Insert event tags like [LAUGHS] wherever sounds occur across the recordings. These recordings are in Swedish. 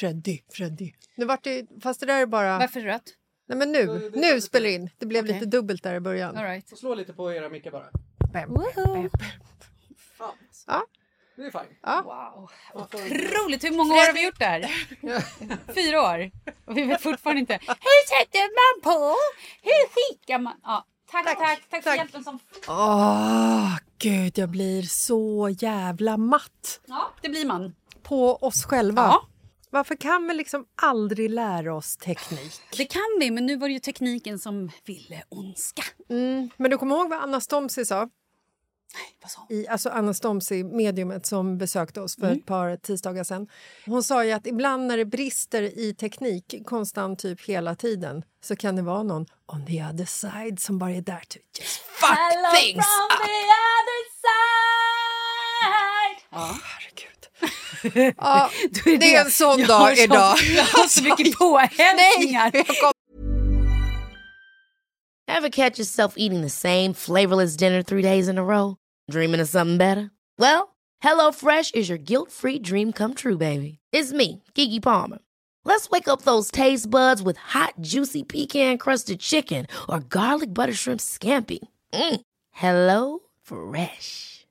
Freddy, Freddy. Nu vart det, fast det där är bara... Varför rött? Nej men nu, nu spelar det in. Det blev Okej. lite dubbelt där i början. All right. Slå lite på era mickar bara. Bam, bam, bam. Fan. Ja. Det är fine. Ja. Wow. Otroligt! Hur många år har vi gjort det här? [LAUGHS] Fyra år. Och vi vet fortfarande inte. Hur sätter man på? Hur skickar man? Ja, tack, tack, tack, för tack. hjälpen som... Åh, gud, jag blir så jävla matt Ja, det blir man. på oss själva. Ja. Varför kan vi liksom aldrig lära oss teknik? Det kan vi, men nu var det ju tekniken som ville ondska. Mm. Men du kommer ihåg vad Anna Stomsi sa? Vad sa I, alltså Anna Stomsi, mediumet som besökte oss för Mm. ett par tisdagar sedan. Hon sa ju att ibland när det brister i teknik konstant typ hela tiden så kan det vara någon on the other side som bara är där to just fuck things up. the other side! Ja. Herregud. Ja, [LAUGHS] Då det är en sån Jag dag har så- idag. [LAUGHS] Jag har så mycket [LAUGHS] påhälsningar. jag Ever catch yourself eating the same flavorless dinner three days in a row? Dreaming of something better? Well, hello fresh is your guilt-free dream come true, baby. It's me, Kiki Palmer. Let's wake up those taste buds with hot, juicy pecan-crusted chicken or garlic butter shrimp scampi. Mm. Hello Fresh.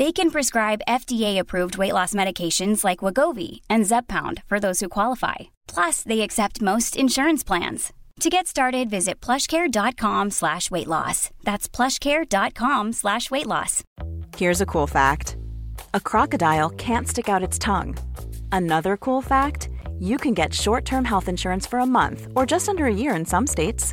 They can prescribe FDA-approved weight loss medications like Wagovi and Zepbound for those who qualify. Plus, they accept most insurance plans. To get started, visit plushcare.com slash weight loss. That's plushcare.com slash weight loss. Here's a cool fact a crocodile can't stick out its tongue. Another cool fact you can get short term health insurance for a month or just under a year in some states.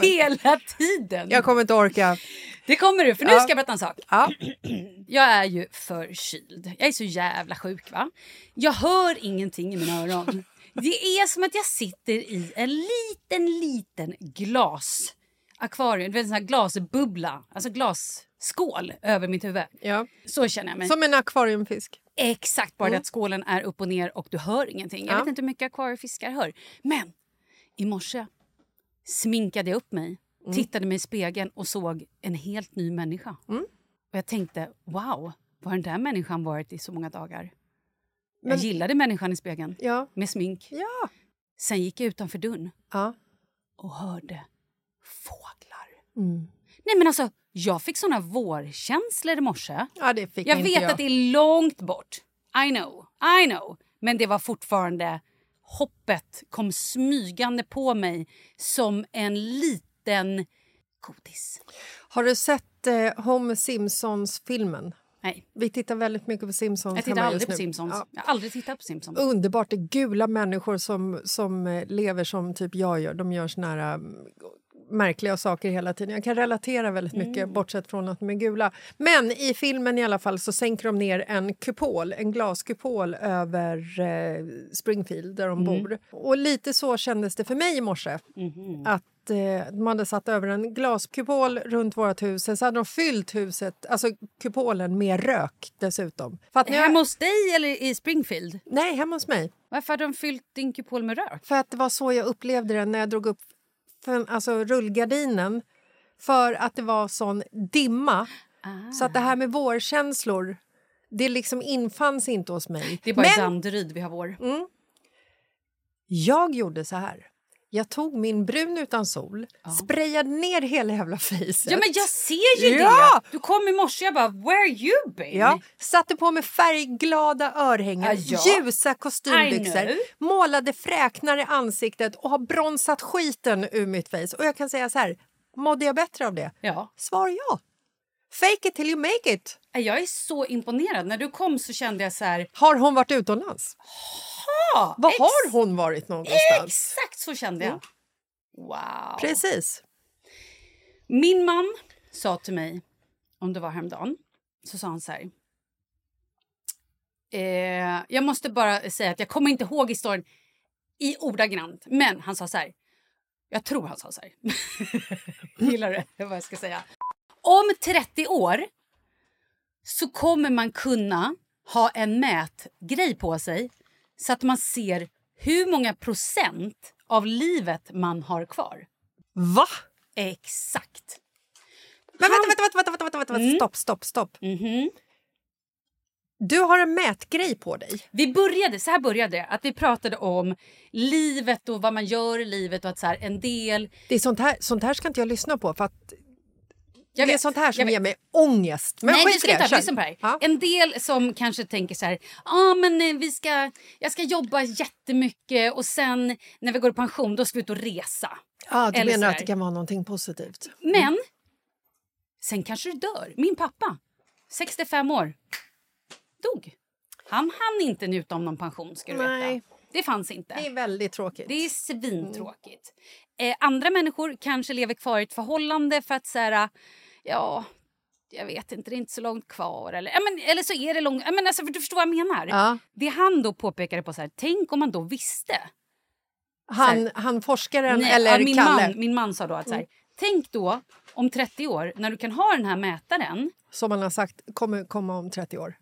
Hela tiden! Jag kommer inte orka. Det kommer du, för nu Ja. ska jag berätta en sak. Ja. [CLEARS THROAT] Jag är ju förkyld. Jag är så jävla sjuk va. Jag hör ingenting i mina öron. Det är som att jag sitter i en liten, liten glas akvarium, du vet en sån här glasbubbla, alltså glasskål över mitt huvud. Ja. Så känner jag mig. Som en akvariumfisk. Exakt, bara det Mm. att skålen är upp och ner och du hör ingenting. Jag Ja. vet inte hur mycket akvariefiskar hör. Men i morse sminkade jag upp mig, Mm. tittade mig i spegeln och såg en helt ny människa. Och jag tänkte, wow, var den där människan varit i så många dagar? Men- Jag gillade människan i spegeln, Ja. med smink. Ja. Sen gick jag utanför dörren ja. och hörde fåglar. Mm. Nej men alltså, jag fick såna vårkänslor i morse. Ja, det fick Jag vet jag. att det är långt bort. I know, I know. Men det var fortfarande... Hoppet kom smygande på mig som en liten godis. Har du sett eh, Homer Simpsons-filmen? Nej, Vi tittar väldigt mycket på Simpsons jag tittar aldrig på. Simpsons. Ja. Jag har aldrig tittat på Simpsons. Underbart. Det är gula människor som, som eh, lever som typ jag gör. De gör såna här mm, märkliga saker hela tiden. Jag kan relatera väldigt mycket, bortsett från att de är gula. Men i filmen i alla fall så sänker de ner en kupol, en glaskupol över eh, Springfield, där de bor. Och lite så kändes det för mig i morse. Att eh, de hade satt över en glaskupol runt vårt hus. Sen så hade de fyllt huset, alltså kupolen, med rök dessutom. När jag- Hemma hos dig eller i Springfield? Nej, hemma hos mig. Varför hade de fyllt din kupol med rök? För att det var så jag upplevde det när jag drog upp för, alltså, rullgardinen. För att det var sån dimma. Så att det här med vårkänslor, det liksom infanns inte hos mig. Det är bara i Men Danderyd vi har vår. jag gjorde så här. Jag tog min brun utan sol, sprayade ner hela jävla fejset. Ja men jag ser ju Ja! det! Du kom i morse jag bara “Where you been?” Ja, satte på mig färgglada örhängen, Ja, ja. ljusa kostymbyxor, målade fräknar i ansiktet och har bronsat skiten ur mitt face. Och jag kan säga så här, mådde jag bättre av det? ja. Svar ja. Fake it till you make it. Jag är så imponerad. När du kom så kände jag så här... Har hon varit utomlands? Ja, Var har hon varit någonstans? Exakt så kände jag. Wow. Precis. Min man sa till mig, om det var häromdagen, så sa han så här. Eh, jag måste bara säga att jag kommer inte ihåg historien i ordagrant, men han sa så här. Jag tror han sa så här. [LAUGHS] Gillar du vad jag ska säga? Om 30 år så kommer man kunna ha en mätgrej på sig så att man ser hur många procent av livet man har kvar. Va? Exakt. Men vänta, vänta, vänta, vänta, vänta, vänta, vänta. stopp, stopp, stopp. Mhm. Du har en mätgrej på dig. Vi började, så här började det, att vi pratade om livet och vad man gör i livet och att så här, en del... Det är sånt här, sånt här ska inte jag lyssna på för att Jag det är vet, sånt här som ger mig ångest. Men Nej, du ska det, inte kör. lyssna på det här. Ja. En del som kanske tänker så här, ah, men eh, vi ska, jag ska jobba jättemycket och sen när vi går i pension då ska vi ut och resa. Ja, du Eller menar att det kan vara någonting positivt? Men sen kanske du dör. Min pappa, 65 år, dog. Han hann inte njuta om någon pension ska du Nej. veta. Det fanns inte. Det är väldigt tråkigt. Det är svintråkigt. Eh, andra människor kanske lever kvar i ett förhållande för att så här, ja, jag vet inte, det är inte så långt kvar. Eller, men, eller så är det långt. Men alltså, för du förstår vad jag menar. Ja. Det han då påpekade på så här, tänk om man då visste. Han, han forskaren Nej, eller ja, min, Kalle man, min man sa då att så här, tänk då om 30 år när du kan ha den här mätaren. som han har sagt kommer komma om 30 år.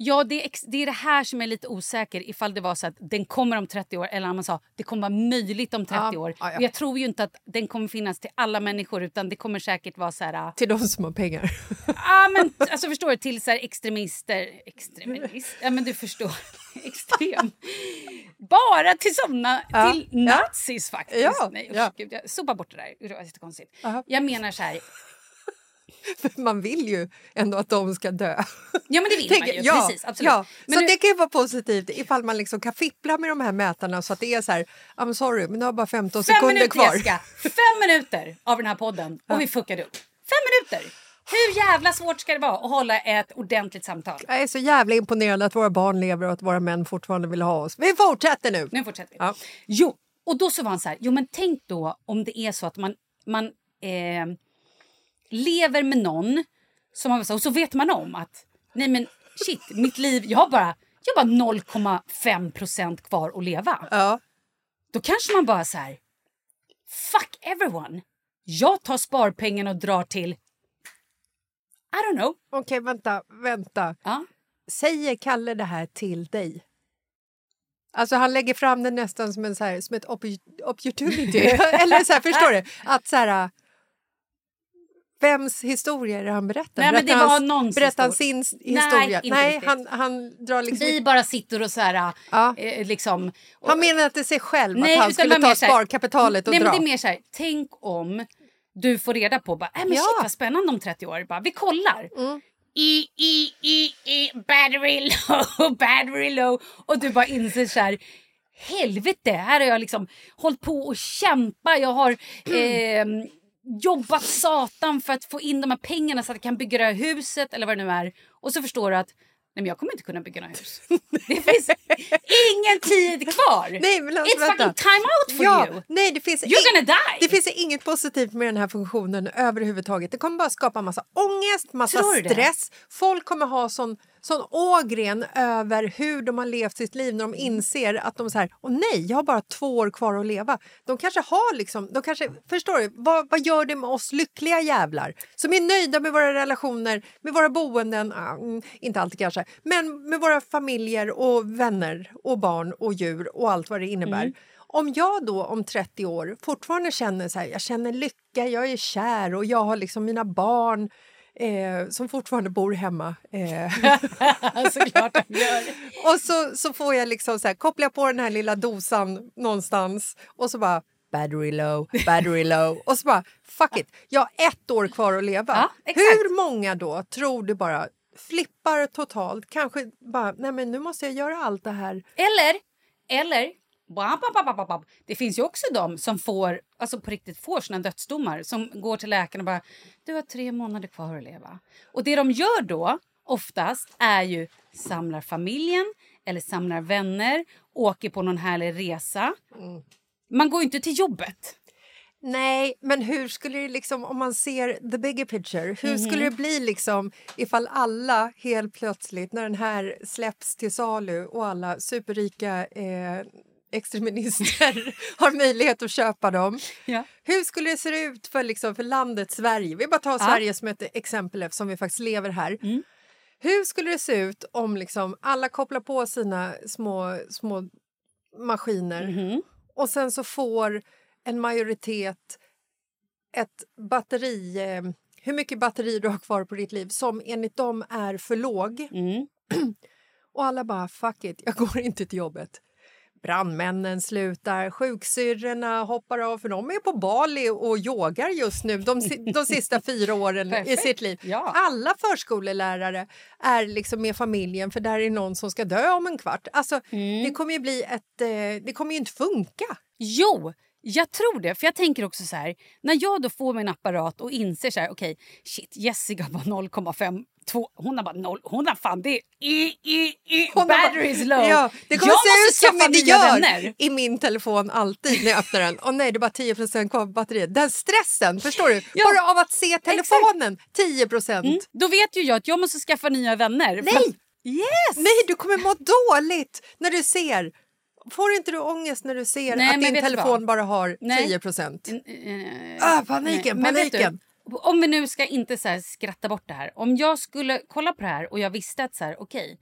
Ja, det är, det är det här som är lite osäker ifall det var så att den kommer om 30 år eller om man sa det kommer vara möjligt om 30 Ja, år. ja, ja. Jag tror ju inte att den kommer finnas till alla människor utan det kommer säkert vara så här... ah, Till de som har pengar. [LAUGHS] Ja, men alltså förstår du? Till så här extremister... Extremist? Ja, men du förstår. [LAUGHS] Extrem. Bara till såna... Till nazis faktiskt. Ja, Nej, usch, ja. gud, jag sopa bort det där. Det var jättekonstigt. Aha. Jag menar så här... [LAUGHS] För man vill ju ändå att de ska dö. Ja, men det vill man Tänker- ju. ja, Precis, absolut. Ja, Men så nu- det kan ju vara positivt ifall man liksom kan fippla med de här mätarna så att det är så här, I'm sorry, men du har bara 15 Fem sekunder minuter, kvar. Jessica! Fem minuter av den här podden och vi fuckade upp. Fem minuter! Hur jävla svårt ska det vara att hålla ett ordentligt samtal? Jag är så jävla imponerad att våra barn lever och att våra män fortfarande vill ha oss. Vi fortsätter nu! Nu fortsätter vi. Ja. Jo, och då så var han så här, jo men tänk då om det är så att man, man eh, lever med någon som har, och så vet man om att nej men shit, mitt liv, jag har bara, jag har bara 0,5 procent kvar att leva. Ja. Då kanske man bara så här, fuck everyone. Jag tar sparpengen och drar till, I don't know. Okej, vänta, vänta. Ja. Säger Kalle det här till dig? Alltså han lägger fram det nästan som, en så här, som ett oppo- opportunity. [LAUGHS] Eller så här, förstår du? Att så här... Vems historia är det han berättar? Nej, men det Berättar var han- någons Berättar han sin Nej, historia? Nej, riktigt. han, han drar liksom... Vi bara sitter och så här... Ja. Eh, liksom, och, Han menar inte sig själv Nej, att han skulle ta sparkapitalet och Nej, dra. men det är mer så här, tänk om du får reda på bara, äh, men Ja. shit vad spännande om 30 år. Bara, vi kollar. Mm. I, i, i, i, battery low, [LAUGHS] battery low. Och du bara inser så här, helvete, här har jag liksom hållit på och kämpa. Jag har eh, jobbat satan för att få in de här pengarna så att jag kan bygga det här huset eller vad det nu är. Och så förstår du att Nej, men jag kommer inte kunna bygga några hus. [LAUGHS] Det finns ingen tid kvar. Nej, men alltså, It's vänta. fucking time out for ja, you. Nej, det finns, You're gonna die. det finns inget positivt med den här funktionen överhuvudtaget. Det kommer bara skapa massa ångest, massa du det? stress. Folk kommer ha sån, sån ågren över hur de har levt sitt liv när de inser att de så här, åh nej, jag har bara två år kvar att leva. De kanske har liksom, de kanske, förstår du, vad, vad gör det med oss lyckliga jävlar som är nöjda med våra relationer, med våra boenden, mm, inte alltid kanske, men med våra familjer och vänner och barn och djur och allt vad det innebär. Om jag då om 30 år fortfarande känner så här, jag känner lycka, jag är kär och jag har liksom mina barn eh, som fortfarande bor hemma. Eh, [LAUGHS] Såklart de gör. och så, så får jag liksom så här, koppla på den här lilla dosan någonstans och så bara battery low, battery low och så bara fuck it, jag har ett år kvar att leva. Ja. Hur många då tror du bara flippar totalt, kanske bara nej men nu måste jag göra allt det här. Eller, eller bap, bap, bap, bap, bap. det finns ju också de som får, alltså på riktigt får sina dödsdomar som går till läkaren och bara du har tre månader kvar att leva. Och det de gör då oftast är ju samlar familjen eller samlar vänner, åker på någon härlig resa. Man går ju inte till jobbet. Nej, men hur skulle det liksom, om man ser the bigger picture, hur Mhm. skulle det bli liksom ifall alla helt plötsligt när den här släpps till salu och alla superrika eh, extremister [LAUGHS] har möjlighet att köpa dem. Ja. Hur skulle det se ut för, liksom, för landet Sverige? Vi bara tar Sverige som ett exempel eftersom vi faktiskt lever här. Mm. Hur skulle det se ut om liksom alla kopplar på sina små, små maskiner Mhm. och sen så får en majoritet ett batteri, eh, hur mycket batteri du har kvar på ditt liv som enligt dem är för låg. Mm. [CLEARS THROAT] Och alla bara fuck it, jag går inte till jobbet. Brandmännen slutar, sjuksyrrorna hoppar av för de är på Bali och yogar just nu de, de sista [LAUGHS] fyra åren i sitt liv. Ja. Alla förskolelärare är liksom med familjen för där är någon som ska dö om en kvart. Alltså, Mm. Det kommer ju bli ett... Eh, det kommer ju inte funka. Jo, jag tror det. För jag tänker också så här, när jag då får min apparat och inser så här, okej, shit, Jessica var 0,52. Hon har bara noll. Hon har fan det. I, i, i, har battery is low. Ja, det kommer jag se ut som det gör vänner. i min telefon alltid när jag öppnar den. Och nej, det är bara 10 kvar på batteriet. Den stressen, förstår du? Ja, Bara av att se telefonen, 10 Mm, då vet ju jag att jag måste skaffa nya vänner. Nej! Yes! Nej, du kommer må dåligt när du ser. Får inte du ångest när du ser Nej, att din telefon bara har Nej. 10 procent? Eh, Ah, paniken, nej, paniken. Du, om vi nu ska inte så skratta bort det här. Om jag skulle kolla på det här och jag visste att så här, okej,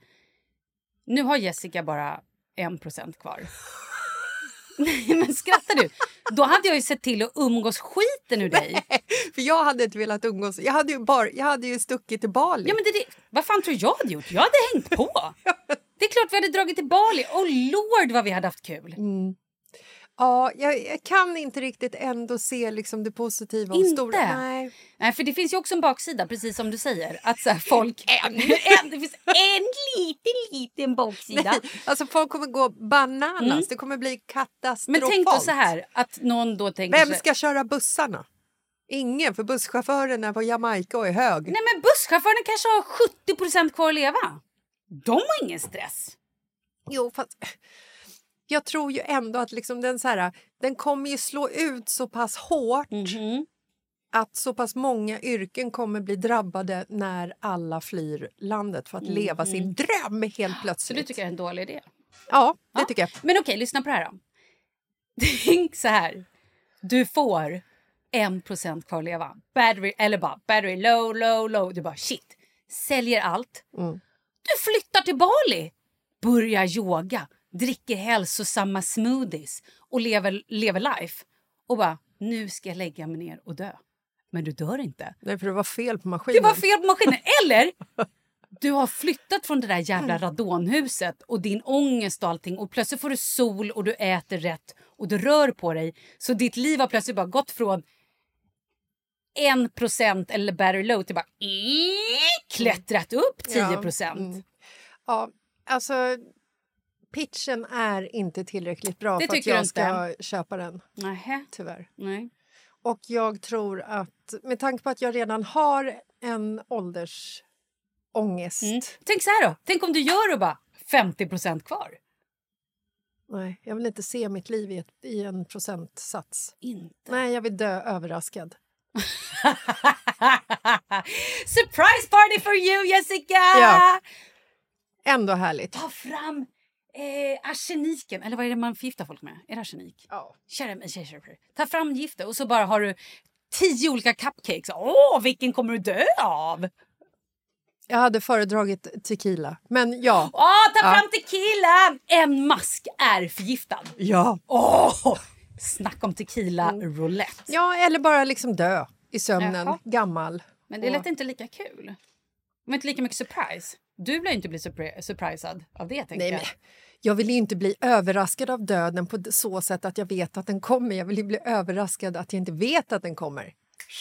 nu har Jessica bara en procent kvar. [LAUGHS] Nej, men skrattar du? Då hade jag ju sett till att umgås skiten ur dig. För jag hade inte velat umgås. Jag hade ju, bara, jag hade ju stuckit till Bali. Ja, men det, det, vad fan tror du jag hade gjort? Jag hade hängt på. [LAUGHS] Det är klart vi hade dragit till Bali. Oh lord vad vi hade haft kul. Ja, jag, jag kan inte riktigt ändå se liksom det positiva Inte? stora. Nej. Nej, för det finns ju också en baksida, precis som du säger. Att så här, folk... [LAUGHS] en, det finns en liten, liten baksida. Nej, alltså folk kommer gå bananas. Det kommer bli katastrofalt. Mm. Men tänk då så här, att någon då tänker Vem ska köra bussarna? Ingen, för busschauffören är på Jamaica och är hög. Nej men busschaufförerna kanske har 70 kvar att leva. De har ingen stress. Jo, fast jag tror ju ändå att liksom den, så här, den kommer ju slå ut så pass hårt Mhm. att så pass många yrken kommer bli drabbade när alla flyr landet för att leva sin dröm helt Mhm. Så plötsligt. du tycker det är en dålig idé? Ja, det Ja. tycker jag. Men okej, lyssna på det här då. [LAUGHS] Tänk så här. Du får en procent kvar att leva. Battery, eller bara battery low, low, low. Du bara shit. Säljer allt. Mm. Du flyttar till Bali. Börjar yoga. Dricker hälsosamma smoothies. Och lever, lever life. Och bara, nu ska jag lägga mig ner och dö. men du dör inte. Nej, för det var fel på maskinen. Det var fel på maskinen. Eller [LAUGHS] du har flyttat från det där jävla radonhuset och din ångest och allting och plötsligt får du sol och du äter rätt och du rör på dig. Så ditt liv har plötsligt bara gått från 1% eller battery low till bara klättrat upp 10 Ja, mm. Ja, alltså pitchen är inte tillräckligt bra Det för att jag ska köpa den, Nähä. tyvärr. Nej. Och jag tror att med tanke på att jag redan har en åldersångest. Mm. Tänk så här då. Tänk om du gör och bara 50% kvar. Nej, jag vill inte se mitt liv i, ett, i en procentsats. Inte. Nej, jag vill dö överraskad. [LAUGHS] Surprise party for you, Jessica! Ja. Ändå härligt. Ta fram eh, arseniken. Eller vad är det man förgiftar folk med? Är det arsenik? Ja. Kära. Ta fram giftet och så bara har du tio olika cupcakes. Åh, vilken kommer du dö av? Jag hade föredragit tequila, men ja. Åh, ta Ja. fram tequila! En mask är förgiftad. Ja. Åh! Snacka om tequila roulette. ja, eller bara liksom dö i sömnen, Jaha. gammal. Men det lät inte lika kul. Var inte lika mycket surprise. Du blir inte bli surpri- surprisad av det, tänker Nej, jag. men jag vill ju inte bli överraskad av döden på så sätt att jag vet att den kommer. Jag vill ju bli överraskad att jag inte vet att den kommer.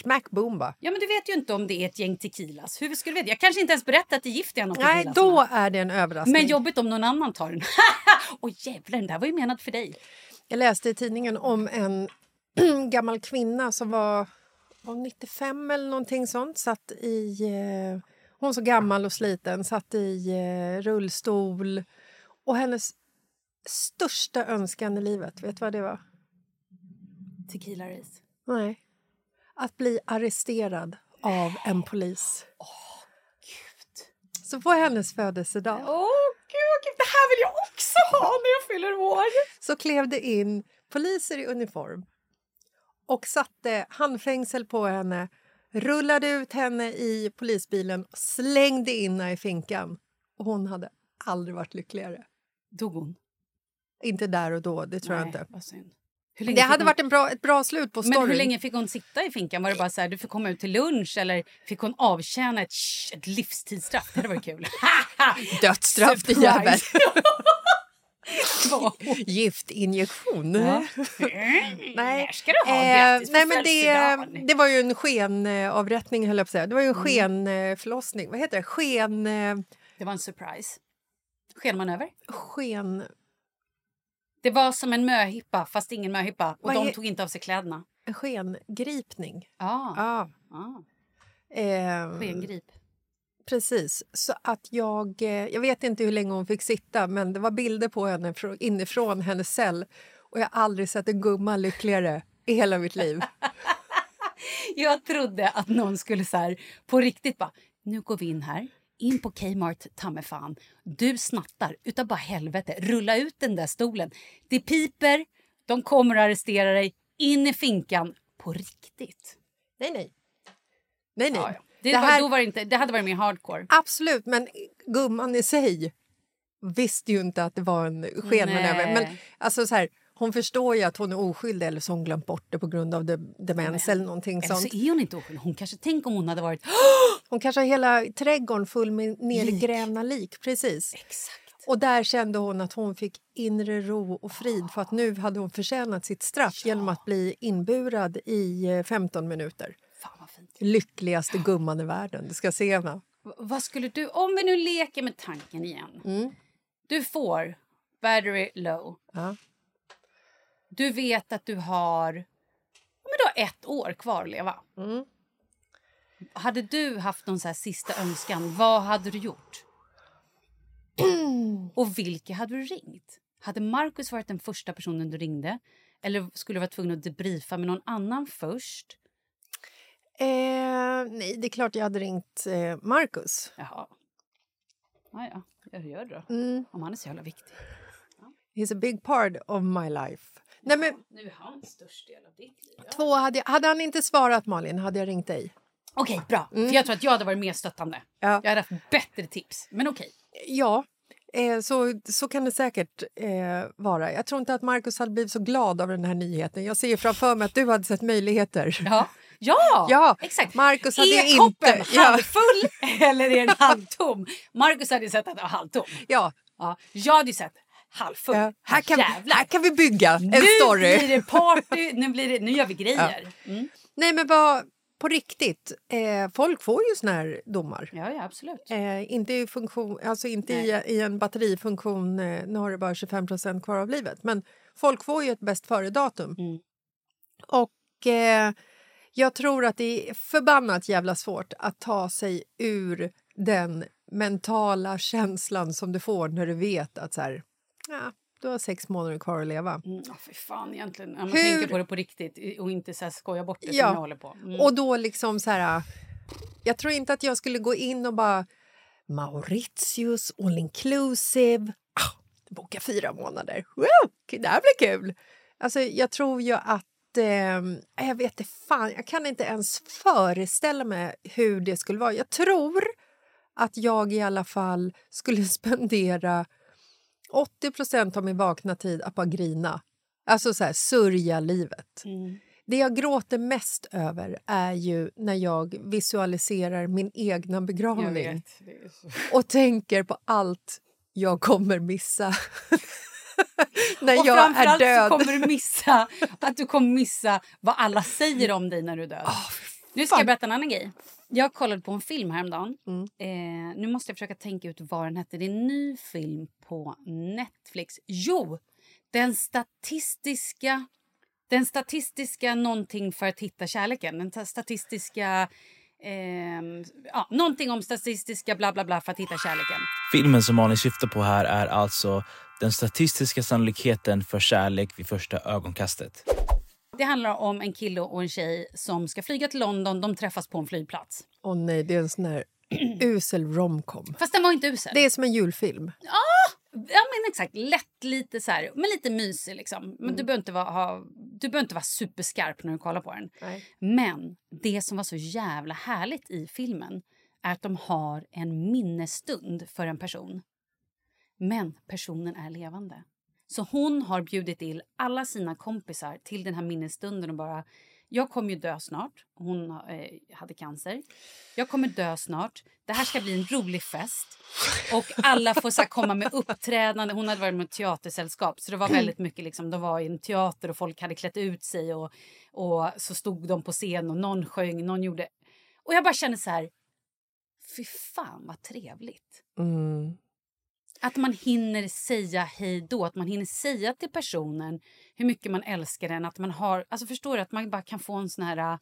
Smack boom bara. Ja, men du vet ju inte om det är ett gäng tequilas. Hur skulle du veta? Jag kanske inte ens berättat att det är gift i en av Nej, då är det en överraskning. Men jobbigt om någon annan tar den. [LAUGHS] Åh jävlar, den där var ju menad för dig. Jag läste i tidningen om en [CLEARS THROAT] gammal kvinna som var, var 95 eller någonting sånt. Satt i, eh, hon så gammal och sliten, satt i eh, rullstol. Och hennes största önskan i livet, vet du vad det var? Tequila race. Nej. Att bli arresterad av en polis. Så på hennes födelsedag Åh gud, det här vill jag också ha när jag fyller år. så klev det in poliser i uniform och satte handfängsel på henne, rullade ut henne i polisbilen och slängde in henne i finkan. Och hon hade aldrig varit lyckligare. Dog hon? Inte där och då, det tror jag Nej, inte. vad synd. Det fick hade hon- varit en bra, ett bra slut på Men storyn. hur länge fick hon sitta i finkan? Var det bara så här, du får komma ut till lunch eller fick hon avtjäna ett, ett livstidsstraff? Det hade varit kul. [LAUGHS] Dödsstraff, din jävel! [LAUGHS] Giftinjektion. Ja. Nej. Här ska du ha. Eh, Grattis på nej, men det, det var ju en skenavrättning, höll jag på att säga. Det var ju en Mm. skenförlossning. Vad heter det? Sken... eh, Det var en surprise. Skenmanöver. Sken... Det var som en möhippa, fast ingen möhippa. Och Vad de är- tog inte av sig kläderna. En skengripning. Ja, Ja. ah, Eh, skengrip. precis. Så att jag... eh, Jag vet inte hur länge hon fick sitta, men det var bilder på henne frå- inifrån hennes cell. Och jag har aldrig sett en gumma lyckligare i hela mitt liv. [LAUGHS] Jag trodde att någon skulle så här, på riktigt bara, nu går vi in här, in på Kmart, ta mig fan. Du snattar utav bara helvete, rulla ut den där stolen. Det piper, de kommer att arrestera dig, in i finkan, på riktigt. Nej, nej. Nej, nej. Ja, ja. Det, Det var, här- då var det, inte, det hade varit mer hardcore. Absolut, men gumman i sig visste ju inte att det var en skenmanöver. Men alltså så här, hon förstår ju att hon är oskyldig eller så har hon glömt bort det på grund av de demens eller någonting Eller så sånt. är hon inte oskyldig. Hon kanske, tänk om hon hade varit... [GASPS] Hon kanske har hela trädgården full med nergrävna lik. Precis. Exakt. Och där kände hon att hon fick inre ro och frid för att nu hade hon förtjänat sitt straff genom att bli inburad i eh, 15 minuter. Fan vad fint. Lyckligaste gumman i världen. Du ska se henne. V- vad skulle du, om vi nu leker med tanken igen. Du får battery low. Ja. Du vet att du har, ja, men du har ett år kvar att leva. Hade du haft någon så här sista önskan, vad hade du gjort? [CLEARS THROAT] Och vilka hade du ringt? Hade Marcus varit den första personen du ringde? Eller skulle du vara tvungen att debriefa med någon annan först? Eh, nej, det är klart jag hade ringt eh, Marcus. Jaha. Ja, ja. Jag gör det då. Mm. Om han är så jävla viktig. He's a big part of my life. Nej, men, Nu är han störst del av ditt liv. två hade, jag, hade han inte svarat, Malin, hade jag ringt dig. Okej, bra. För jag tror att jag hade varit mer stöttande. Ja. Jag hade haft bättre tips. Men okej. Ja, Eh, så, så kan det säkert eh, vara. Jag tror inte att Markus hade blivit så glad av den här nyheten. Jag ser framför mig att du hade sett möjligheter. Ja, ja, Ja, exakt. Marcus hade är koppen inte- ja. halvfull [LAUGHS] eller är den halvtom? Marcus hade sett att den var halvtom. Ja, Ja, jag hade sett halvfull. ja. Här, kan, Jävlar. här kan vi bygga en nu story. blir det party, [LAUGHS] nu, blir det, nu gör vi grejer. Mm. Nej, men vad, på riktigt, eh, folk får ju såna här domar. Ja, ja, absolut. Eh, inte i, funktion, alltså inte i, i en batterifunktion, eh, nu har det bara 25% kvar av livet, men folk får ju ett bäst före-datum. Mm. Och eh, jag tror att det är förbannat jävla svårt att ta sig ur den mentala känslan som du får när du vet att så här, ja, du har sex månader kvar att leva. Mm, oh, fy fan egentligen. Ja, Man Hur- tänker på det på riktigt och inte så här skoja bort det Ja. som jag håller på. Mm. Och då liksom så här... Jag tror inte att jag skulle gå in och bara... Mauritius, all inclusive. Ah, boka fyra månader. Woo! Det här blir kul! Alltså, jag tror ju att... Eh, jag vet inte fan, jag kan inte ens föreställa mig hur det skulle vara. Jag tror att jag i alla fall skulle [LAUGHS] spendera 80% av min vakna tid att bara grina. Alltså så här, sörja livet. Mm. Det jag gråter mest över är ju när jag visualiserar min egna begravning vet. Och tänker på allt jag kommer missa [LAUGHS] när Och jag är död. så kommer du missa att du kommer missa vad alla säger om dig när du är död. Nu ska fan. jag berätta en annan grej. Jag kollade på en film häromdagen. Mm. Eh, nu måste jag försöka tänka ut vad den hette. Det är en ny film på Netflix. Jo! Den statistiska... Den statistiska någonting för att hitta kärleken. Den ta- statistiska... ehm, ja, någonting om statistiska bla bla bla för att hitta kärleken. Filmen som Malin syftar på här är alltså den statistiska sannolikheten för kärlek vid första ögonkastet. Det handlar om en kille och en tjej som ska flyga till London. De träffas på en flygplats. Åh nej, det är en sån här [CLEARS THROAT] usel romcom. Fast den var inte usel. Det är som en julfilm. Ja, men exakt. Lätt, lite så här, men lite mysig liksom. Men du behöver inte vara, ha, du behöver inte vara superskarp när du kollar på den. Nej. Men det som var så jävla härligt i filmen är att de har en minnesstund för en person. Men personen är levande. Så hon har bjudit in alla sina kompisar till den här minnesstunden och bara jag kommer ju dö snart. Hon eh, hade cancer. Jag kommer dö snart. Det här ska bli en rolig fest. Och alla får så här, komma med uppträdande. Hon hade varit med ett teatersällskap. Så det var väldigt mycket liksom, de var i en teater och folk hade klätt ut sig. Och, och så stod de på scen och någon sjöng, någon gjorde... Och jag bara kände så här... Fy fan vad trevligt. Mm. Att man hinner säga hej då, att man hinner säga till personen hur mycket man älskar den. Att man har, alltså förstår du, att man bara kan få en sån här... äh,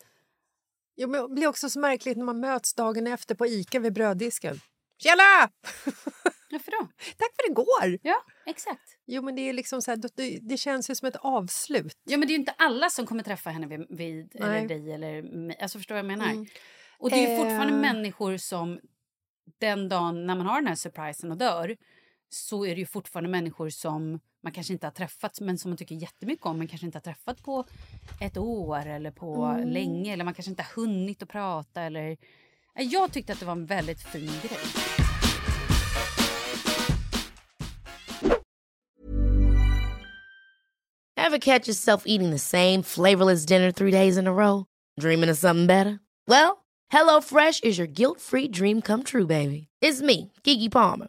Ja, men det blir också så märkligt när man möts dagen efter på Ica vid bröddisken. Tjena! [LAUGHS] Varför då? Tack för igår! Ja, exakt. Jo, men det är liksom så här, det, det känns ju som ett avslut. Ja, men det är ju inte alla som kommer träffa henne vid, vid eller dig eller mig. Alltså förstår jag menar? Mm. Och det är fortfarande Eh. människor som den dagen när man har den här surprisen och dör så är det ju fortfarande människor som man kanske inte har träffat men som man tycker jättemycket om men kanske inte har träffat på ett år eller på Mm. länge eller man kanske inte har hunnit att prata eller... Jag tyckte att det var en väldigt fin grej. Ever catch yourself eating the same flavorless dinner three days in a row? Dreaming of something better? Well, HelloFresh is your guilt free dream come true, baby. It's me, Gigi Palmer.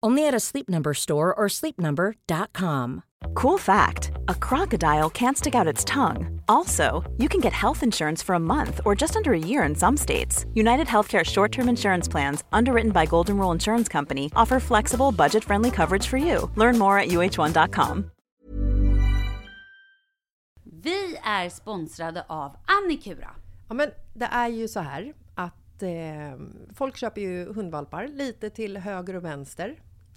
Only at a Sleep Number store or sleepnumber.com. Cool fact a crocodile can't stick out its tongue. Also, you can get health insurance for a month or just under a year in some states. United Healthcare short term insurance plans, underwritten by Golden Rule Insurance Company, offer flexible, budget friendly coverage for you. Learn more at uh1.com. Vi är sponsrade av Annikura. Ja, men det är ju så här att eh, folk köper ju hundvalpar lite till höger och vänster.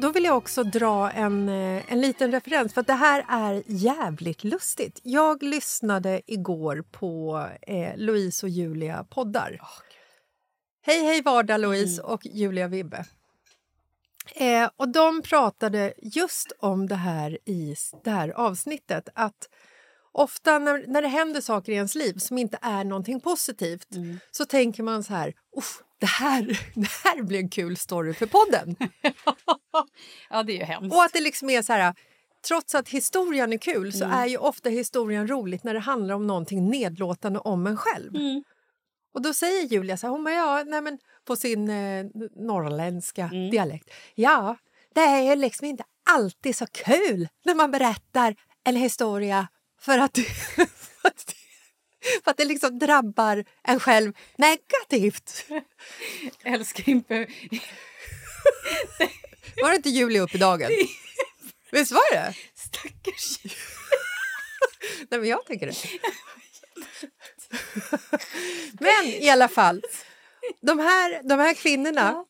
Då vill jag också dra en, eh, en liten referens, för att det här är jävligt lustigt. Jag lyssnade igår på eh, Louise och Julia poddar. hej, hej vardag Louise och Julia Vibbe. Eh, och de pratade just om det här i det här avsnittet. Att ofta när, när det händer saker i ens liv som inte är någonting positivt så tänker man så här, "Uff, det här, [LAUGHS] det här blir en kul story för podden. [LAUGHS] Ja det är ju hemskt. Och att det liksom är så här, trots att historien är kul så är ju ofta historien roligt när det handlar om någonting nedlåtande om en själv. Och då säger Julia så här, hon bara, ja, nej men på sin eh, norrländska dialekt. Ja, det är ju liksom inte alltid så kul när man berättar en historia för att, [LAUGHS] för att, [LAUGHS] för att det liksom drabbar en själv negativt. [LAUGHS] älskar inte... [LAUGHS] Var det inte Julia upp i dagen? Visst var det? Stackars Nej, men jag tänker det. Men i alla fall, de här, de här kvinnorna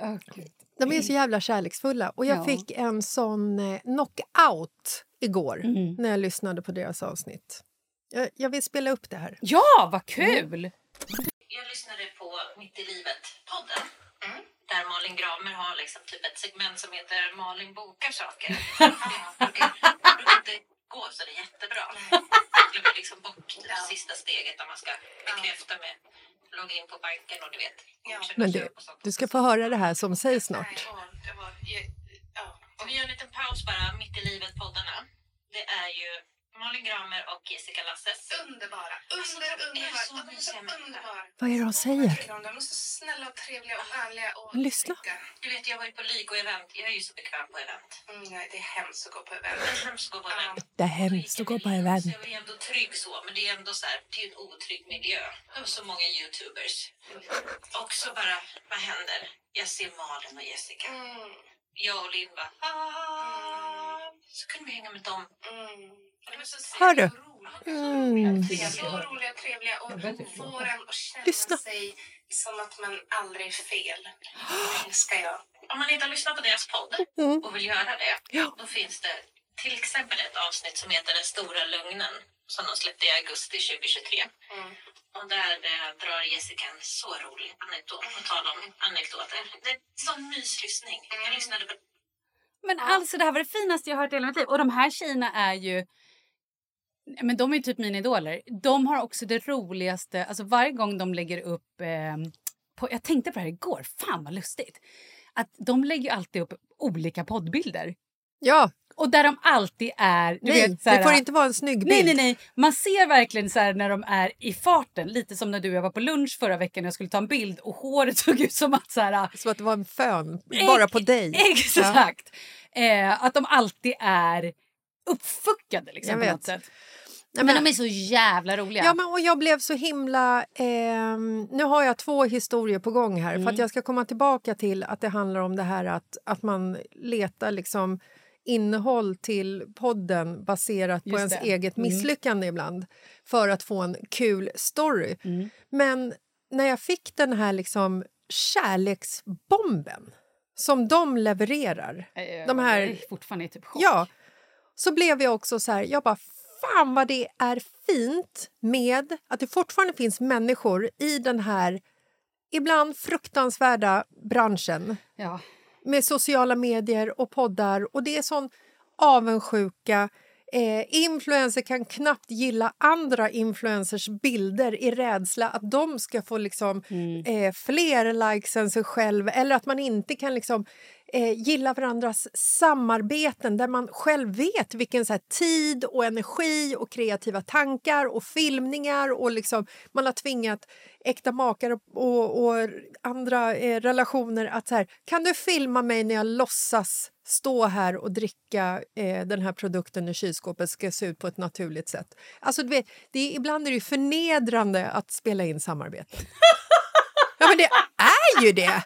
Åh, Gud. de är så jävla kärleksfulla. Och jag Ja. fick en sån eh, knockout igår Mm. när jag lyssnade på deras avsnitt. Jag, jag vill spela upp det här. Ja, vad kul! Jag lyssnade på Mitt i livet-podden. Där Malin Gramer har liksom typ ett segment som heter Malin bokar saker. [LAUGHS] Det brukar, det inte gå så det är jättebra. Jag glömmer liksom bort det sista steget när man ska bekräfta med logga in på banken och du vet försöka Men du, du ska få höra det här som sägs snart. Ja, det var, ja. Och vi gör en liten paus bara, mitt i livet-poddarna. Det är ju Malin Gramer och Jessica Lasses. Underbara. Alltså, Under, de är underbara. är så underbara. Vad är det de säger? De är så snälla och trevliga och ärliga. Och Men lyssna. Du vet, jag har varit på lig och event. Jag är ju så bekväm på event. Mm, nej, det är hemskt att gå på event. Det är hemskt att gå på event. Det är hemskt att gå på event. Jag är ändå trygg så, men det är ändå så här, det är ju en otrygg miljö. Det var så många youtubers. Och så bara, vad händer? Jag ser Malin och Jessica. Mm, Jag och Linn bara, ah. Så kunde vi hänga med dem. mm. Hör du? Mm. Så roliga och trevliga och får en att känna Lyssna. sig som att man aldrig är fel. Älskar jag. Om man inte har lyssnat på deras podd Mm. och vill göra det, Ja. då finns det till exempel ett avsnitt som heter Den stora lögnen som de släppte i augusti 2023. Mm. Och där eh, drar Jessica en så rolig anekdot, på tal om anekdoter. Det är en sån myslyssning. Jag lyssnade på Men alltså det här var det finaste jag har hört i hela mitt liv. Och de här tjejerna är ju... Men de är typ mina idoler. De har också det roligaste, alltså varje gång de lägger upp... Eh, på, jag tänkte på det här igår, fan vad lustigt. Att de lägger alltid upp olika poddbilder. Ja, Och där de alltid är... Du nej, vet, så här, det får inte vara en snygg bild. Nej, nej, nej. Man ser verkligen så när de är i farten. Lite som när du och jag var på lunch förra veckan och jag skulle ta en bild och håret [LAUGHS] såg ut som att så här... Som att det var en fön bara på dig. [LAUGHS] Exakt. Eh, att de alltid är uppfuckade liksom, på något sätt. Nej, men, de är så jävla roliga. Ja, men, och jag blev så himla... ehm, nu har jag två historier på gång här. Mm. För att Jag ska komma tillbaka till att det handlar om det här att, att man letar liksom innehåll till podden baserat på Just ens det. eget Mm. misslyckande ibland för att få en kul story. Mm. Men när jag fick den här liksom kärleksbomben som de levererar Eh, de här- Jag är fortfarande i typ chock. Ja, så blev jag också så här, jag bara fan vad det är fint med att det fortfarande finns människor i den här ibland fruktansvärda branschen Ja. med sociala medier och poddar och det är sån avundsjuka. Eh, influencer kan knappt gilla andra influencers bilder i rädsla att de ska få liksom, eh, fler likes än sig själv eller att man inte kan liksom, eh, gilla varandras samarbeten där man själv vet vilken så här, tid och energi och kreativa tankar och filmningar och liksom, man har tvingat äkta makar och, och, andra eh, relationer att så här, kan du filma mig när jag låtsas stå här och dricka eh, den här produkten i kylskåpet ska se ut på ett naturligt sätt. Alltså, du vet, det är, ibland är det ju förnedrande att spela in samarbete. ja, men det är ju det!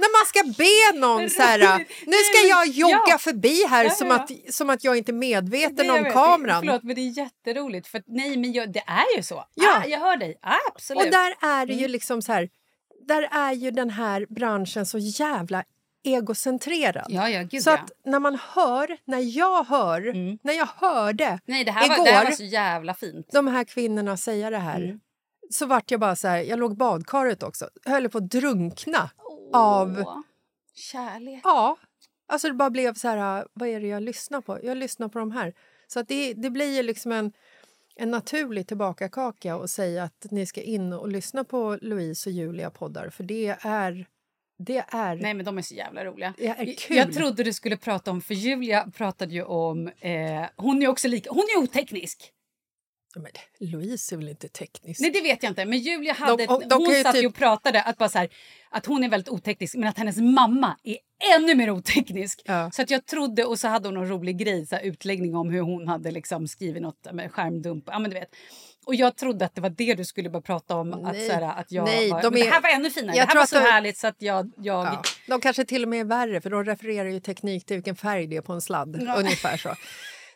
När man ska be någon så här, nu ska jag jogga Ja. förbi här Ja, som. Att, som att jag inte är medveten jag om vet. kameran. Förlåt, men det är jätteroligt. För nej, men jag, det är ju så. Ja. Ah, jag hör dig. Ah, absolut. Och där är det ju Mm. liksom så här, där är ju den här branschen så jävla egocentrerad. Ja, ja, gud så att när man hör, när jag hör, Mm. när jag hörde Nej, det här, igår var, det här var så jävla fint. de här kvinnorna säga det här Mm. så vart jag bara så här, jag låg badkaret också, jag höll på att drunkna av, Kärlek. ja, alltså det bara blev så här, vad är det jag lyssnar på? Jag lyssnar på de här. Så att det, det blir ju liksom en, en naturlig tillbakakaka att säga att ni ska in och lyssna på Louise och Julia poddar för det är, det är, Nej, men de är så jävla roliga. kul. Jag trodde du skulle prata om, för Julia pratade ju om, eh, hon är också lika, hon är oteknisk. Men, Louise är väl inte teknisk? Nej det vet jag inte, men Julia hade, De- de hon satt typ- och pratade att, bara så här, att hon är väldigt oteknisk men att hennes mamma är ännu mer oteknisk. Ja. Så att jag trodde, och så hade hon någon rolig grej, så här, utläggning om hur hon hade liksom skrivit något med skärmdump. Ja, men du vet. Och jag trodde att det var det du skulle börja prata om. Att, Nej. så här, att jag Nej, var, de är- det här var ännu finare. Jag det här var att så de- härligt så att jag... jag Ja, de kanske till och med är värre för de refererar ju teknik till vilken färg det är på en sladd. Ja. Ungefär så. [LAUGHS]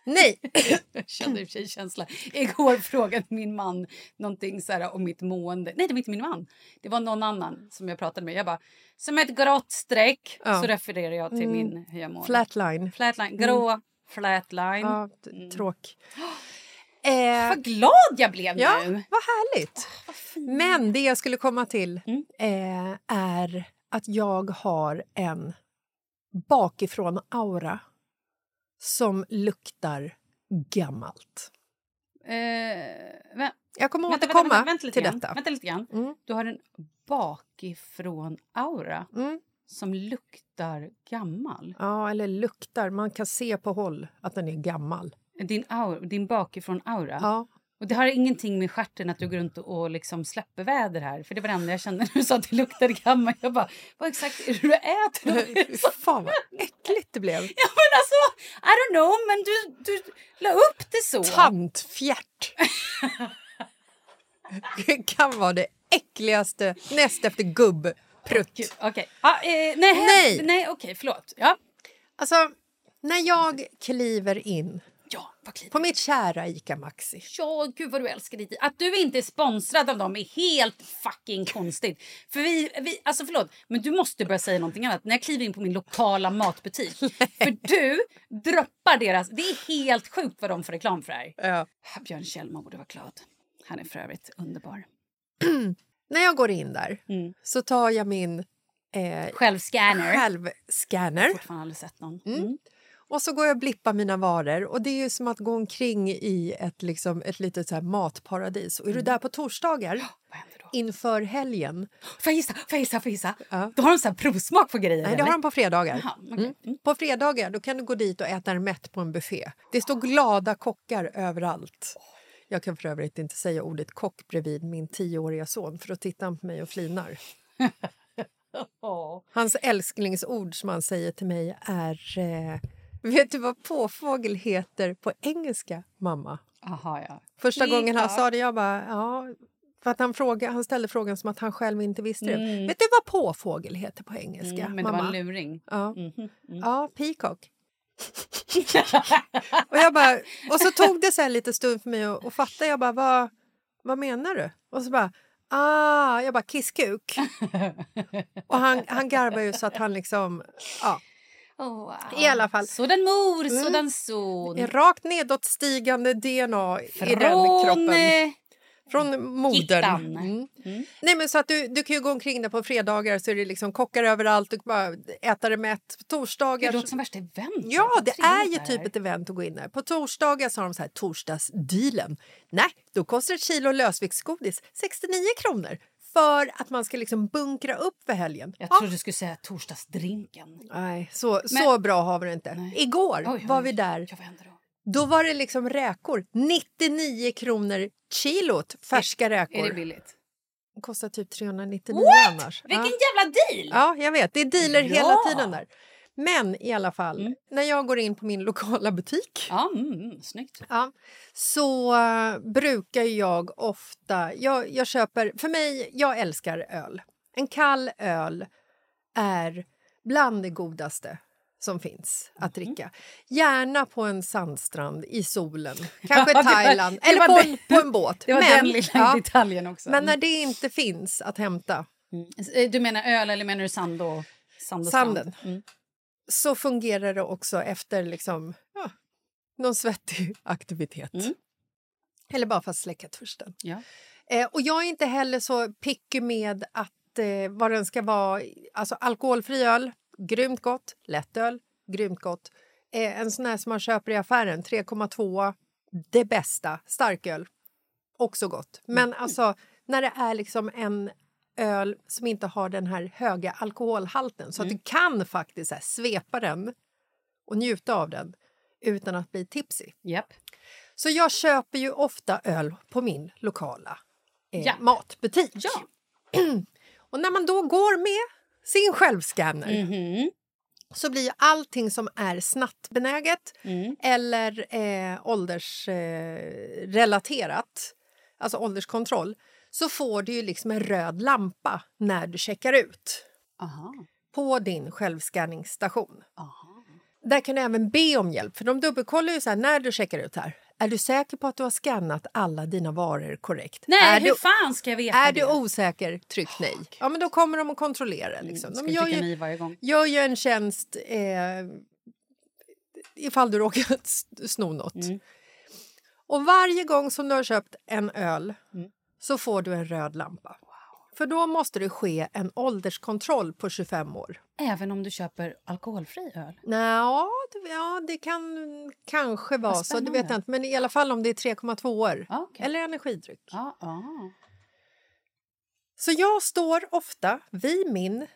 Nej, [LAUGHS] Jag kände i och för sig känsla. Igår frågade min man någonting så här om mitt mående. Nej, det var inte min man. Det var någon annan som jag pratade med. Jag bara, som ett grått streck. Ja. Så refererar jag till Mm. min hur jag mår. flatline. Flatline. Grå flatline. Ja, Mm. tråk. [GASPS] Eh, Vad glad jag blev ja, nu! vad härligt. Men det jag skulle komma till Mm. eh, är att jag har en bakifrån-aura som luktar gammalt. Eh, vä- Jag kommer vänta, återkomma vänta, vänta, till detta. Vänta lite grann. Mm. Du har en bakifrån-aura Mm. som luktar gammal. Ja, eller luktar. Man kan se på håll att den är gammal. Din, aura, din bakifrån-aura. Ja. Och det har ingenting med stjärten att du går runt och, och liksom släpper väder här. För det var det enda jag kände när du sa att det luktade gammalt. Jag bara, vad exakt är det du äter? [LAUGHS] Fan vad äckligt det blev. Ja men alltså, I don't know, men du, du la upp det så. Tantfjärt. Det kan vara det äckligaste näst efter gubbprutt. Okej. Ah, eh, nej, Nej. nej okej, förlåt. Ja. Alltså, när jag kliver in Ja, vad kliver på mitt kära ICA Maxi. Ja, gud vad du älskar dit. Att du inte är sponsrad av dem är helt fucking [LAUGHS] konstigt. För vi, vi, alltså förlåt, men du måste börja säga någonting annat. När jag kliver in på min lokala matbutik. [LAUGHS] för du droppar deras, det är helt sjukt vad de får reklam för det här. Ja. Björn Kjellman borde vara glad. Han är för övrigt underbar. [CLEARS THROAT] När jag går in där Mm. så tar jag min eh, Självscanner. självscanner Fortfarande aldrig sett någon. Mm. Och så går jag och blippar mina varor. Och Det är ju som att gå omkring i ett, liksom, ett litet så matparadis. Och är du där på torsdagar [GASPS] Mm. Inför helgen... [GASPS] Får jag gissa? Får jag gissa? Får jag gissa? Ja. Då har de så här provsmak på grejer? Nej, det har de på fredagar. Jaha, okej. Mm. Mm. På fredagar då kan du gå dit och äta en mätt på en buffé. Det står glada kockar överallt. Jag kan för övrigt inte säga ordet kock bredvid min tioåriga son för då tittar han på mig och flinar. [LAUGHS] Hans älsklingsord som han säger till mig är eh, Vet du vad påfågel heter på engelska, mamma? Aha, ja. Första gången han sa det, jag bara... Ja, för att han, fråga, han ställde frågan som att han själv inte visste det. Mm. Vet du vad påfågel heter på engelska, Mm, men mamma? det var en luring. Ja. Mhm, mm. Ja, peacock. [LAUGHS] och, jag bara, och så tog det så lite stund för mig att fatta. Jag bara, vad, vad menar du? Och så bara, ah, jag bara, kisskuk. [LAUGHS] och han, han garvar ju så att han liksom, ja, Oh, wow. I alla fall. Sådan mor, Mm. sådan son. rakt nedåtstigande DNA i den Från... kroppen. Från modern. Mm. Mm. Nej, men så att du, du kan ju gå omkring där på fredagar så är det liksom kockar överallt. Du kan bara äta det mätt. På torsdagar... Det låter som värsta event. Ja, Vad det är ju det typ ett event att gå in där. På torsdagar så har de så här torsdagsdealen. Nej, då kostar ett kilo lösviktsgodis 69 kronor för att man ska liksom bunkra upp för helgen. Jag Ja. trodde du skulle säga torsdagsdrinken. Nej, så, Men- så bra har vi det inte. Nej. Igår Oj, var oj. vi där. Ja, då? Då var det liksom räkor. 99 kronor kilot färska räkor. Är det billigt? Det kostar typ 399 annars. Vilken Ja. jävla deal! Ja, jag vet. Det är dealer Ja. hela tiden där. Men i alla fall, Mm. när jag går in på min [LAUGHS] lokala butik Ja, mm, mm, snyggt. ja, så eh, brukar jag ofta... Jag, jag köper... För mig, jag älskar öl. En kall öl är bland det godaste som finns att Mm. dricka. Gärna på en sandstrand i solen, [LAUGHS] kanske Ja, var- Thailand det eller var på en, på en båt. Det var men, den lilla ja, detaljen också. men när det inte finns att hämta Mm. Eh, Du menar öl eller menar du sand och, sand och? Sanden. Mm. Så fungerar det också efter liksom, ja, någon svettig [LAUGHS] aktivitet. Mm. Eller bara för att släcka törsten. Ja. Eh, och jag är inte heller så picky med att eh, vad den ska vara. Alltså alkoholfri öl, grymt gott. Lättöl, grymt gott. Eh, en sån här som man köper i affären, 3,2, det bästa. Starköl, också gott. Men Mm. alltså, när det är liksom en öl som inte har den här höga alkoholhalten så att Mm. du kan faktiskt här, svepa den och njuta av den utan att bli tipsy. Japp. Så jag köper ju ofta öl på min lokala eh, Ja. matbutik. Ja. [CLEARS THROAT] Och när man då går med sin självscanner Mhm. så blir allting som är snattbenäget Mm. eller eh, åldersrelaterat, eh, alltså ålderskontroll, så får du ju liksom en röd lampa när du checkar ut Aha. på din självscanningsstation. Aha. Där kan du även be om hjälp, för de dubbelkollar ju så här när du checkar ut här. Är du säker på att du har skannat alla dina varor korrekt? Nej, är hur du, fan ska jag veta är det? du osäker, tryck nej. Ja, men då kommer de att kontrollera. Liksom. Mm, ska De gör ju, varje gång? gör ju en tjänst eh, ifall du råkar [LAUGHS] sno något. Mm. Och varje gång som du har köpt en öl Mm. Så får du en röd lampa. För då måste det ske en ålderskontroll på 25 år. Även om du köper alkoholfri öl? Nå, ja, det kan kanske vara så. Det vet jag inte. Men i alla fall om det är 3,2 år. Ja, okej. Eller energidryck. Ja, ja. Så jag står ofta vid min,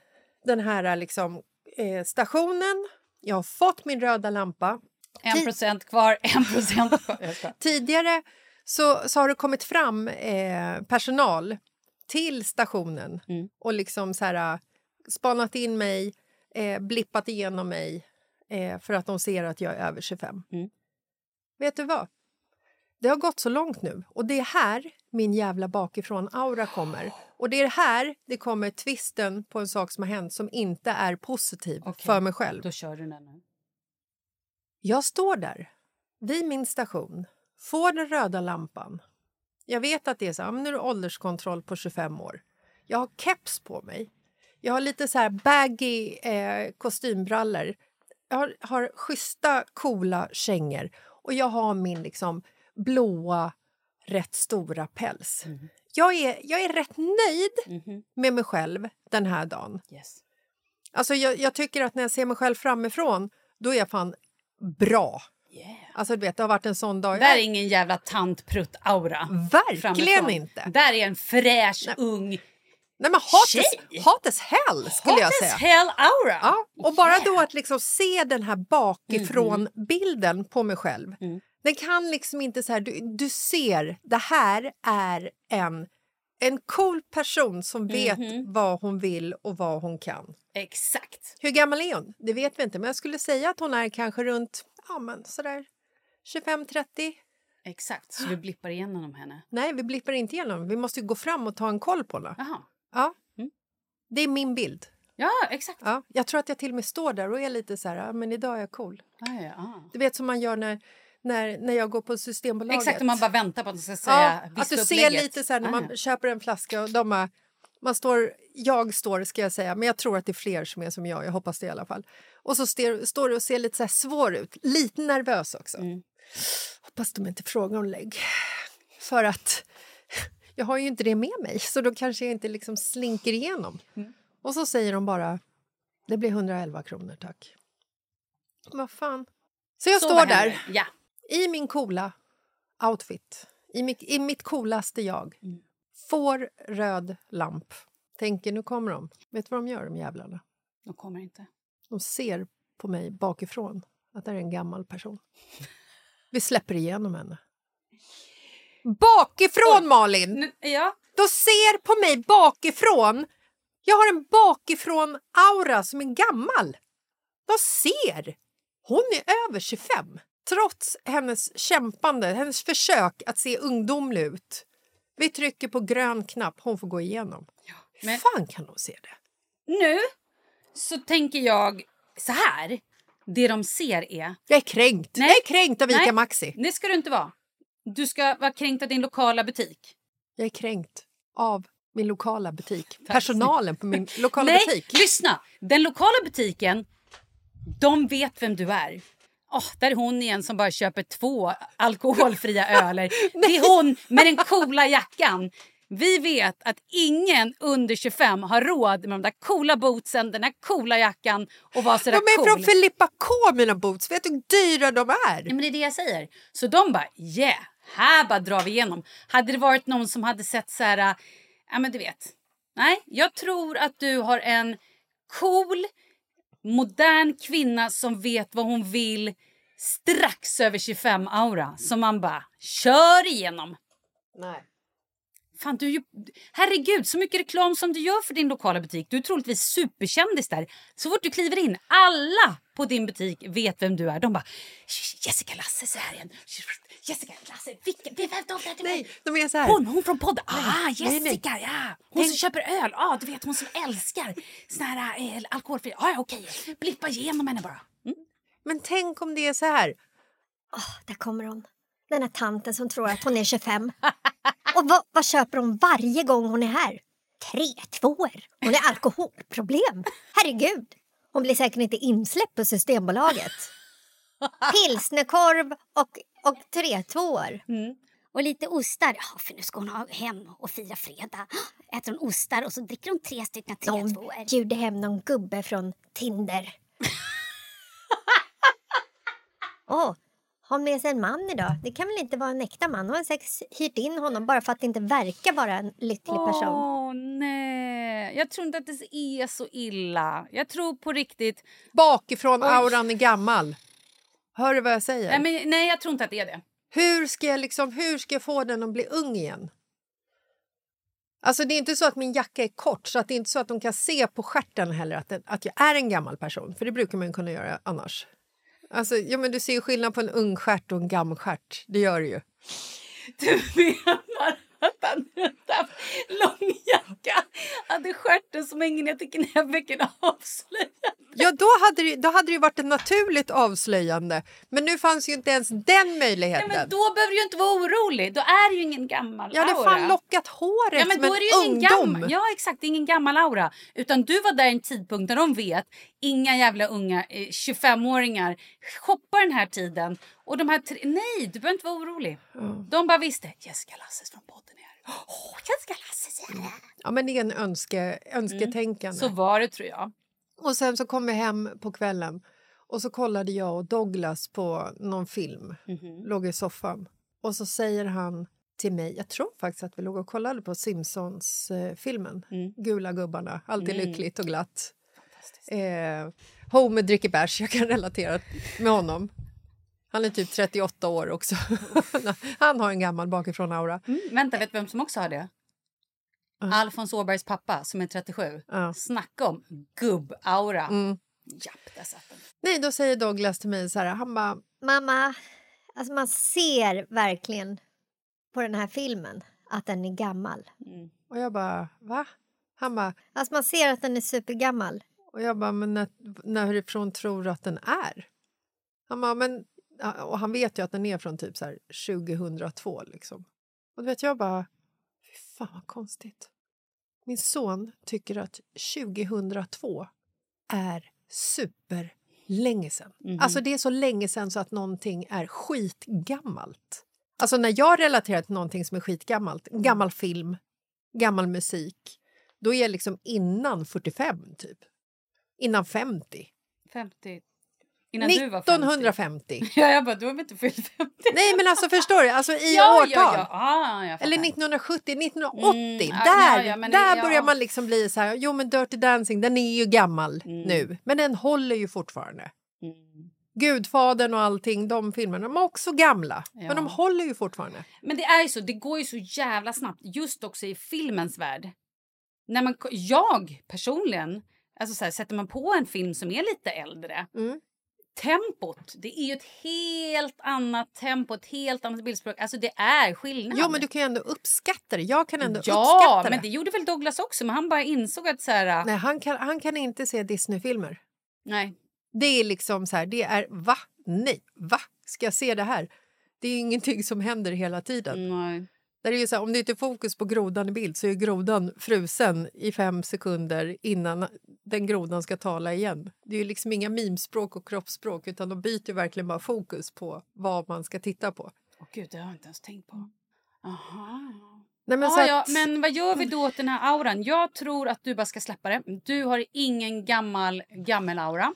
den här liksom, eh, stationen. Jag har fått min röda lampa. En procent kvar, en procent kvar. [LAUGHS] Tidigare så, så har det kommit fram eh, personal till stationen Mm. och liksom så här, eh, spanat in mig, eh, blippat igenom mig eh, för att de ser att jag är över 25. Mm. Vet du vad? Det har gått så långt nu och det är här min jävla bakifrån-aura kommer. Och det är här det kommer twisten på en sak som har hänt som inte är positiv Okej. för mig själv. Då kör du den nu. Jag står där vid min station, får den röda lampan. Jag vet att det är så nu är det ålderskontroll på 25 år. Jag har keps på mig. Jag har lite så här baggy eh, kostymbrallor. Jag har, har schyssta, coola kängor och jag har min liksom blåa, rätt stora päls. Jag, är, jag är rätt nöjd Mhm. med mig själv den här dagen. Yes. Alltså jag, jag tycker att när jag ser mig själv framifrån, då är jag fan bra. Yeah. Alltså du vet, det har varit en sån dag. Där är ingen jävla tantprutt-aura. Verkligen inte! Där är en fräsch, ung, Nej men hot as, hot as hell skulle hot jag as säga. hell-aura. Ja, och bara då att liksom se den här bakifrån-bilden på mig själv. Mm. Den kan liksom inte så här, du, du ser, det här är en, en cool person som vet Mhm. vad hon vill och vad hon kan. Exakt. Hur gammal är hon? Det vet vi inte, men jag skulle säga att hon är kanske runt ja, men sådär 25-30. Exakt, så vi blippar igenom henne. Nej, vi blippar inte igenom. Vi måste ju gå fram och ta en koll på henne. Jaha. Ja. Mm. Det är min bild. Ja, exakt. Ja. Jag tror att jag till och med står där och är lite så här, men idag är jag cool. Ja, ja. Du vet som man gör när, när, när jag går på Systembolaget. Exakt, om man bara väntar på att de ska säga ja, Att du ser lite så här när man köper en flaska och de har, man står, jag står ska jag säga, men jag tror att det är fler som är som jag, jag hoppas det i alla fall. Och så står, står du och ser lite så svår ut, lite nervös också. Mm. Hoppas de inte frågar om lägg. För att [LAUGHS] jag har ju inte det med mig, så då kanske jag inte liksom slinker igenom. Mm. Och så säger de bara, det blir 111 kronor tack. Vad fan. Så jag Så står där? Ja. i min coola outfit, i mitt, i mitt coolaste jag, Mm. Får röd lamp. Tänker nu kommer de. Vet du vad de gör, de jävlarna? De kommer inte. De ser på mig bakifrån att det är en gammal person. Vi släpper igenom henne. Bakifrån, Malin! Ja. De ser på mig bakifrån. Jag har en bakifrån-aura som är gammal. De ser. Hon är över 25, trots hennes kämpande, hennes försök att se ungdomlig ut. Vi trycker på grön knapp, hon får gå igenom. Hur men- fan kan de se det? Nu så tänker jag så här. Det de ser är... Jag är kränkt. Nej. Jag är kränkt av Ica Nej. Maxi. Det ska du inte vara. Du ska vara kränkt av din lokala butik. Jag är kränkt av min lokala butik. Personalen på min [LAUGHS] lokala Nej, butik. lyssna! Den lokala butiken, de vet vem du är. Åh, där är hon igen som bara köper två alkoholfria [LAUGHS] öler. Det är hon med den coola jackan. Vi vet att ingen under 25 har råd med de där coola bootsen, den där coola jackan och vara De sådär är cool. från Filippa K, mina boots. Vet du hur dyra de är? Ja, men det är det jag säger. Så de bara, yeah, här bara drar vi igenom. Hade det varit någon som hade sett så här, ja men du vet. Nej, jag tror att du har en cool, modern kvinna som vet vad hon vill strax över 25-aura. Som man bara kör igenom. Nej. Fan, du ju, herregud, så mycket reklam som du gör för din lokala butik. Du är troligtvis superkändis där. Så fort du kliver in, alla på din butik vet vem du är. De bara Jessica Lasse, så här igen. Jessica Lasse, vilken, vem de där? Nej, de är så här. Hon, hon från podden. Ah, nej, nej. Jessica, ja. Hon som köper öl. Ah, du vet, hon som älskar sån här eh, alkoholfri. Ah, ja, okej, blippa igenom henne bara. Mm. Men tänk om det är så här. Åh, där kommer hon. Den här tanten som tror att hon är 25. Och vad, vad köper hon varje gång hon är här? Tre tvåor. Hon har alkoholproblem. Herregud. Hon blir säkert inte insläppt på Systembolaget. Pilsnerkorv och, och tre tvåor. Och lite ostar. Ja, för nu ska hon ha hem och fira fredag. Äter hon ostar och så dricker hon tre stycken Hon tretvåor. bjuder hem någon gubbe från Tinder. Åh, har med sig en man idag. Det kan väl inte vara en äkta man? Hon har säkert hyrt in honom bara för att inte verka vara en lycklig person. Åh nej, jag tror inte att det är så illa. Jag tror på riktigt... Bakifrån Oj. auran är gammal. Hör du vad jag säger? Nej, men, nej, jag tror inte att det är det. Hur ska jag, liksom, hur ska jag få den att bli ung igen? Alltså det är inte så att min jacka är kort så att det är inte så att de kan se på stjärten heller att, den, att jag är en gammal person. För det brukar man kunna göra annars. Alltså, ja, men du ser ju skillnad på en ung stjärt och en gammal stjärt. Det gör du ju. Du menar att han utan lång jacka hade stjärten som hänger ner till knävecken avslöjad? Ja, då hade, det, då hade det ju varit ett naturligt avslöjande. Men nu fanns ju inte ens den möjligheten. Ja, men då behöver du inte vara orolig. Då är det ju ingen gammal Jag hade aura. fan lockat håret Ja, men som då en är det ju ingen ungdom. gammal, ja exakt, det är ingen gammal aura. Utan du var där i en tidpunkt när de vet inga jävla unga eh, 25-åringar shoppar den här tiden. Och de här tre, nej, du behöver inte vara orolig. De bara visste, Jessica Lasses från podden Åh, Jessica Lasses är här. Ja, men det är en önske, önsketänkande. Så var det tror jag. Och sen så kom vi hem på kvällen och så kollade jag och Douglas på någon film. Mhm. Låg i soffan. Och så säger han till mig, jag tror faktiskt att vi låg och kollade på Simpsons-filmen. Gula gubbarna, alltid Mm. lyckligt och glatt. Eh, Homer dricker bärs, jag kan relatera med honom. Han är typ 38 år också. [LAUGHS] Han har en gammal bakifrån-aura. Mm, vänta, vet du vem som också har det? Alfons Åbergs pappa som är 37. Ja. Snacka om gubbaura. Mm. Japp, där satt den. Nej, då säger Douglas till mig så här, han bara, Mamma, alltså man ser verkligen på den här filmen att den är gammal. Mm. och jag bara, va? Han bara, Alltså man ser att den är supergammal. Och jag bara, men när, närifrån tror du att den är? Han bara, men... Och han vet ju att den är från typ så här 2002 liksom. Och du vet, jag bara, fy fan vad konstigt. Min son tycker att 2002 är super länge sedan. Mhm. Alltså det är så länge sedan så att någonting är skitgammalt. Alltså när jag relaterar till någonting som är skitgammalt, en gammal film, gammal musik, då är jag liksom innan 45 typ. Innan 50. 50. Innan du var 50. 1950. [LAUGHS] Ja, jag bara, du har inte fyllt 50? Nej men alltså förstår du, alltså i ja, årtal. Ja, ja. Ah. Eller 1970, 1980. Mm, där ja, men där börjar man liksom bli så här, jo men Dirty Dancing den är ju gammal Mm. nu, men den håller ju fortfarande. Mm. Gudfadern och allting, de filmerna, de är också gamla, men de håller ju fortfarande. Men det är ju så, det går ju så jävla snabbt just också i filmens värld. När man, jag personligen, alltså så här, sätter man på en film som är lite äldre, Mm. Tempot, det är ju ett helt annat tempo, ett helt annat bildspråk. Alltså det är skillnad. Jo men du kan ju ändå uppskatta det, jag kan ändå ja, uppskatta men det. det gjorde väl Douglas också, men han bara insåg att så här, Nej, han kan, han kan inte se Disney-filmer. nej. Det är liksom så här, det är va? Nej, va? Ska jag se det här? Det är ingenting som händer hela tiden. nej. Där är ju så här, om det inte är fokus på grodan i bild så är grodan frusen i fem sekunder innan den grodan ska tala igen. Det är ju liksom inga mimspråk och kroppsspråk utan de byter verkligen bara fokus på vad man ska titta på. Åh gud, det har jag inte ens tänkt på. Aha. Nej, men ah, att- ja, men vad gör vi då åt den här auran? Jag tror att du bara ska släppa det. Du har ingen gammal gammel-aura.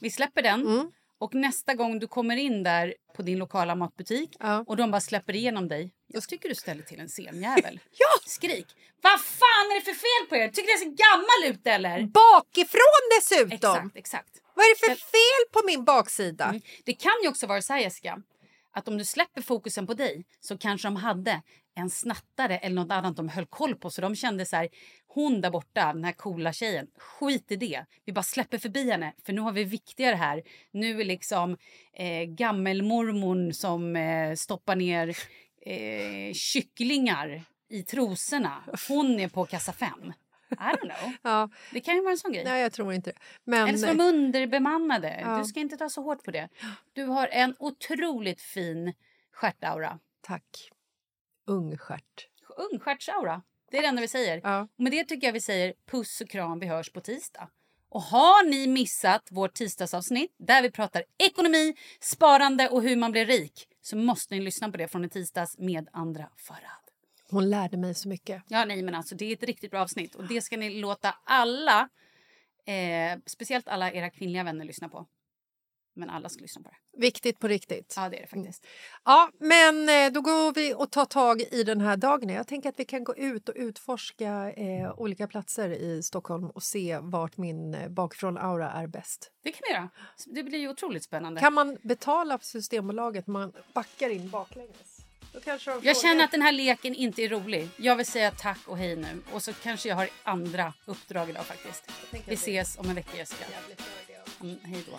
Vi släpper den. Mm. Och nästa gång du kommer in där på din lokala matbutik Ja. och de bara släpper igenom dig. Jag tycker du ställer till en scenjävel. [LAUGHS] ja! Skrik! Vad fan är det för fel på er? Tycker ni jag ser gammal ut eller? Bakifrån dessutom! Exakt, exakt. Vad är det för fel på min baksida? Mm. Det kan ju också vara så här Jessica, att om du släpper fokusen på dig så kanske de hade en snattare eller något annat de höll koll på så de kände så här, hon där borta, den här coola tjejen, skit i det. Vi bara släpper förbi henne för nu har vi viktigare här. Nu är liksom eh, gammelmormon som eh, stoppar ner eh, kycklingar i trosorna. Hon är på kassa fem. I don't know. [LAUGHS] Ja, Det kan ju vara en sån grej. nej, jag tror inte det. Men, Eller så var de underbemannade. Ja. Du ska inte ta så hårt på det. Du har en otroligt fin stjärtaura. Tack. Ung stjärt. Ungstjärtsaura. Det är det enda vi säger. Ja. Och med det tycker jag vi säger puss och kram, vi hörs på tisdag. Och har ni missat vårt tisdagsavsnitt där vi pratar ekonomi, sparande och hur man blir rik så måste ni lyssna på det från i tisdags med andra Farad. Hon lärde mig så mycket. Ja, nej, men alltså det är ett riktigt bra avsnitt och det ska ni låta alla, eh, speciellt alla era kvinnliga vänner lyssna på. Men alla ska lyssna på det. Viktigt på riktigt. Ja, det är det faktiskt. Ja, men eh, då går vi och tar tag i den här dagen. Jag tänker att vi kan gå ut och utforska eh, olika platser i Stockholm och se vart min eh, bakifrån-aura är bäst. Det kan vi göra. Det blir ju otroligt spännande. Kan man betala på Systembolaget man backar in baklänges? Jag känner att den här leken inte är rolig. Jag vill säga tack och hej nu. Och så kanske jag har andra uppdrag idag faktiskt. Vi ses om en vecka Jessica. Mm, hej då.